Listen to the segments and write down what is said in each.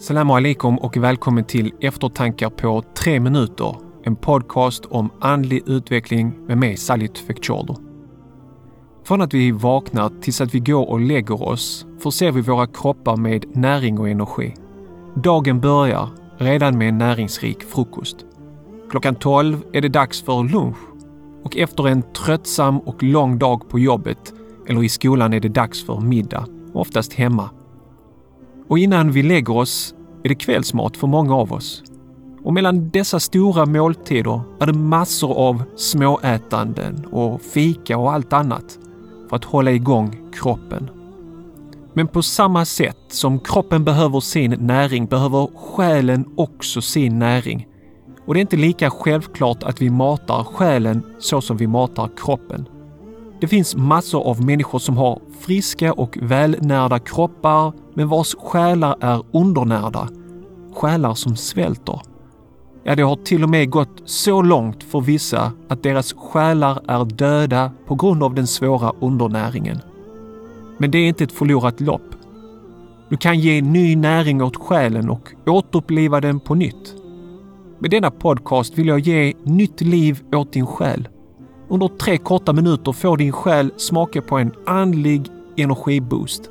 Salam alaikum och välkommen till Eftertankar på tre minuter. En podcast om andlig utveckling med mig Salit Fekchordo. Från att vi vaknar tills att vi går och lägger oss förser vi våra kroppar med näring och energi. Dagen börjar redan med en näringsrik frukost. Klockan 12 är det dags för lunch och efter en tröttsam och lång dag på jobbet eller i skolan är det dags för middag, oftast hemma. Och innan vi lägger oss är det kvällsmat för många av oss. Och mellan dessa stora måltider är det massor av småätanden och fika och allt annat för att hålla igång kroppen. Men på samma sätt som kroppen behöver sin näring behöver själen också sin näring. Och det är inte lika självklart att vi matar själen så som vi matar kroppen. Det finns massor av människor som har friska och välnärda kroppar men vars själar är undernärda. Själar som svälter. Ja, det har till och med gått så långt för vissa att deras själar är döda på grund av den svåra undernäringen. Men det är inte ett förlorat lopp. Du kan ge ny näring åt själen och återuppliva den på nytt. Med denna podcast vill jag ge nytt liv åt din själ. Under tre korta minuter får din själ smaka på en andlig energiboost.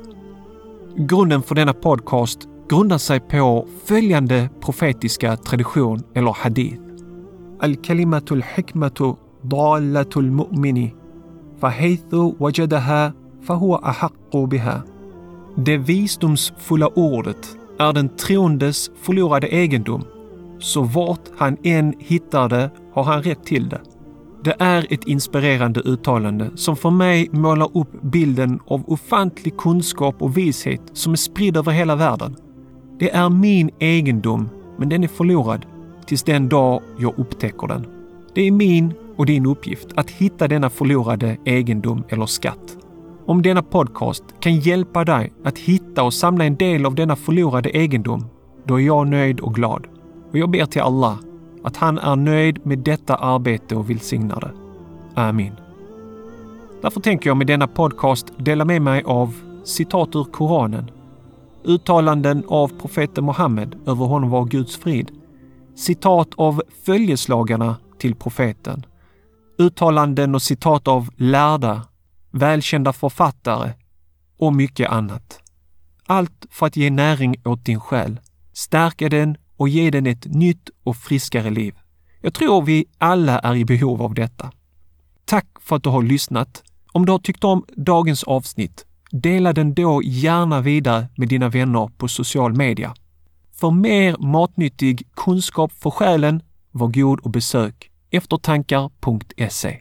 Grunden för denna podcast grundar sig på följande profetiska tradition eller hadith. Al-kalimatul hikmatu dalatul mu'mini fahaythu wajadaha fahuwa ahaqqu biha. Det visdomsfulla ordet är den troendes förlorade egendom, så vart han än hittar det har han rätt till det. Det är ett inspirerande uttalande som för mig målar upp bilden av ofantlig kunskap och vishet som är spridd över hela världen. Det är min egendom, men den är förlorad tills den dag jag upptäcker den. Det är min och din uppgift att hitta denna förlorade egendom eller skatt. Om denna podcast kan hjälpa dig att hitta och samla en del av denna förlorade egendom, då är jag nöjd och glad. Och jag ber till Allah att han är nöjd med detta arbete och välsignar det. Amin. Därför tänker jag med denna podcast dela med mig av citat ur Koranen, uttalanden av profeten Muhammed, över honom var Guds frid, citat av följeslagarna till profeten, uttalanden och citat av lärda, välkända författare och mycket annat. Allt för att ge näring åt din själ, stärka den och ge den ett nytt och friskare liv. Jag tror vi alla är i behov av detta. Tack för att du har lyssnat. Om du har tyckt om dagens avsnitt, dela den då gärna vidare med dina vänner på social media. För mer matnyttig kunskap för själen, var god och besök eftertankar.se.